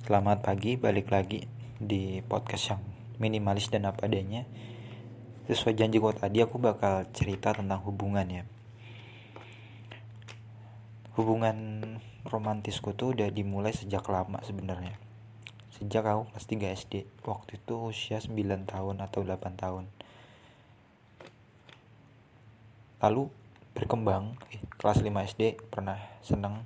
Selamat pagi, balik lagi di podcast yang minimalis dan apa adanya. Sesuai janji gue tadi, aku bakal cerita tentang hubungan ya. Hubungan romantisku tuh udah dimulai sejak lama sebenarnya. Sejak aku kelas 3 SD. Waktu itu usia 9 tahun atau 8 tahun. Lalu berkembang, eh, kelas 5 SD pernah seneng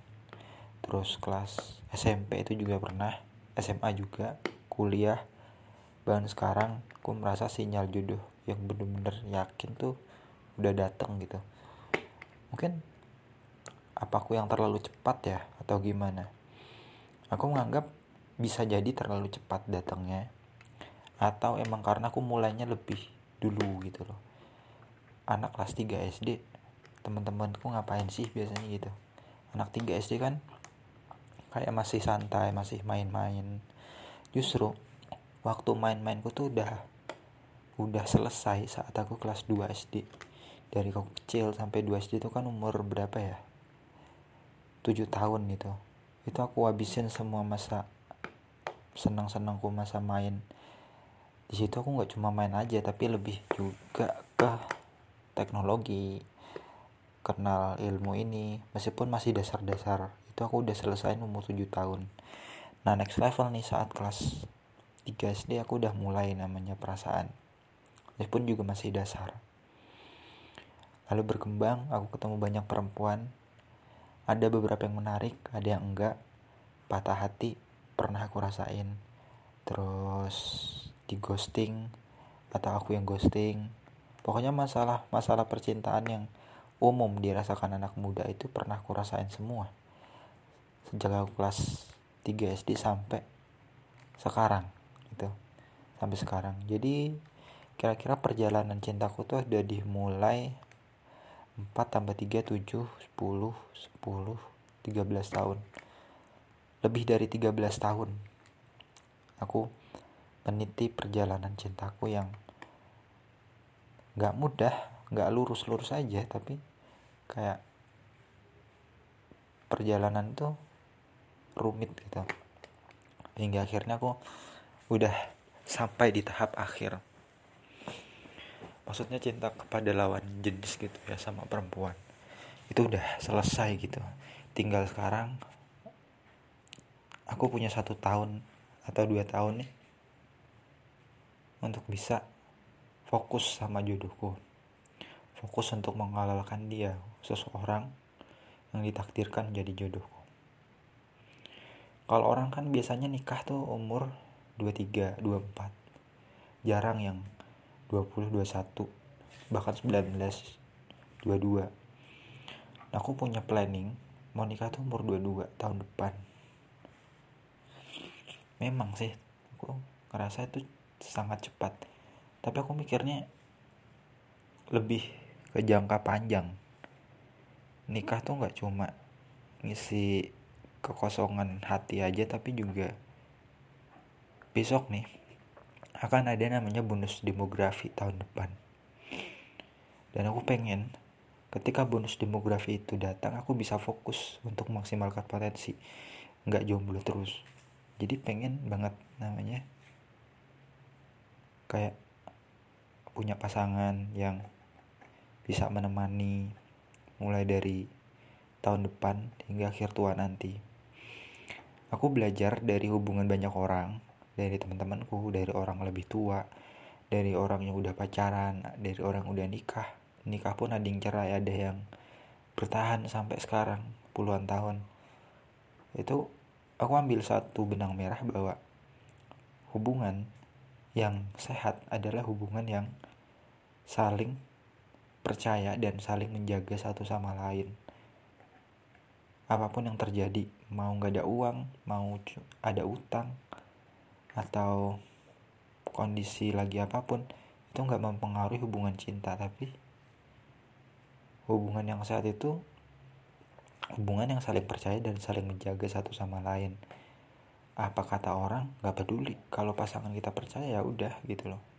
terus kelas SMP itu juga pernah SMA juga kuliah. Bahkan sekarang aku merasa sinyal jodoh yang bener-bener yakin tuh udah dateng gitu. Mungkin apa aku yang terlalu cepat ya atau gimana? Aku menganggap bisa jadi terlalu cepat datangnya atau emang karena aku mulainya lebih dulu gitu loh. Anak kelas 3 SD teman-temanku ngapain sih biasanya gitu? Anak 3 SD kan kayak masih santai masih main-main. Justru waktu main-mainku tuh udah udah selesai saat aku kelas 2 SD dari aku kecil sampai 2 SD itu kan umur berapa ya? 7 tahun gitu. Itu aku habisin semua masa senang-senangku masa main. Di situ aku nggak cuma main aja tapi lebih juga ke teknologi kenal ilmu ini meskipun masih dasar-dasar itu aku udah selesai umur 7 tahun. Nah next level nih saat kelas 3 SD aku udah mulai namanya perasaan. Meskipun juga masih dasar. Lalu berkembang aku ketemu banyak perempuan. Ada beberapa yang menarik ada yang enggak. Patah hati pernah aku rasain. Terus di ghosting atau aku yang ghosting. Pokoknya masalah masalah percintaan yang umum dirasakan anak muda itu pernah aku rasain semua sejak aku kelas 3 SD sampai sekarang gitu. Sampai sekarang. Jadi kira-kira perjalanan cintaku tuh udah dimulai 4 tambah 3 7 10 10 13 tahun. Lebih dari 13 tahun aku meniti perjalanan cintaku yang gak mudah gak lurus-lurus aja tapi kayak perjalanan tuh rumit gitu. Hingga akhirnya aku udah sampai di tahap akhir. Maksudnya cinta kepada lawan jenis gitu ya sama perempuan. Itu udah selesai gitu. Tinggal sekarang aku punya satu tahun atau dua tahun nih untuk bisa fokus sama jodohku. Fokus untuk menghalalkan dia seseorang yang ditakdirkan jadi jodohku kalau orang kan biasanya nikah tuh umur 23, 24 jarang yang 20, 21 bahkan 19 22 nah, aku punya planning mau nikah tuh umur 22 tahun depan. Memang sih aku ngerasa itu sangat cepat. Tapi aku mikirnya lebih ke jangka panjang. Nikah tuh nggak cuma ngisi kekosongan hati aja tapi juga besok nih akan ada namanya bonus demografi tahun depan. Dan aku pengen ketika bonus demografi itu datang aku bisa fokus untuk maksimalkan potensi nggak jomblo terus. Jadi pengen banget namanya kayak punya pasangan yang bisa menemani mulai dari tahun depan hingga akhir tua nanti aku belajar dari hubungan banyak orang dari teman-temanku dari orang lebih tua dari orang yang udah pacaran dari orang yang udah nikah. Nikah pun ada yang cerai ada yang bertahan sampai sekarang puluhan tahun. Itu aku ambil satu benang merah bahwa hubungan yang sehat adalah hubungan yang saling percaya dan saling menjaga satu sama lain apa pun yang terjadi mau nggak ada uang mau ada utang atau kondisi lagi apa pun itu nggak mempengaruhi hubungan cinta. Tapi hubungan yang saat itu hubungan yang saling percaya dan saling menjaga satu sama lain. Apa kata orang nggak peduli. Kalau pasangan kita percaya ya udah gitu loh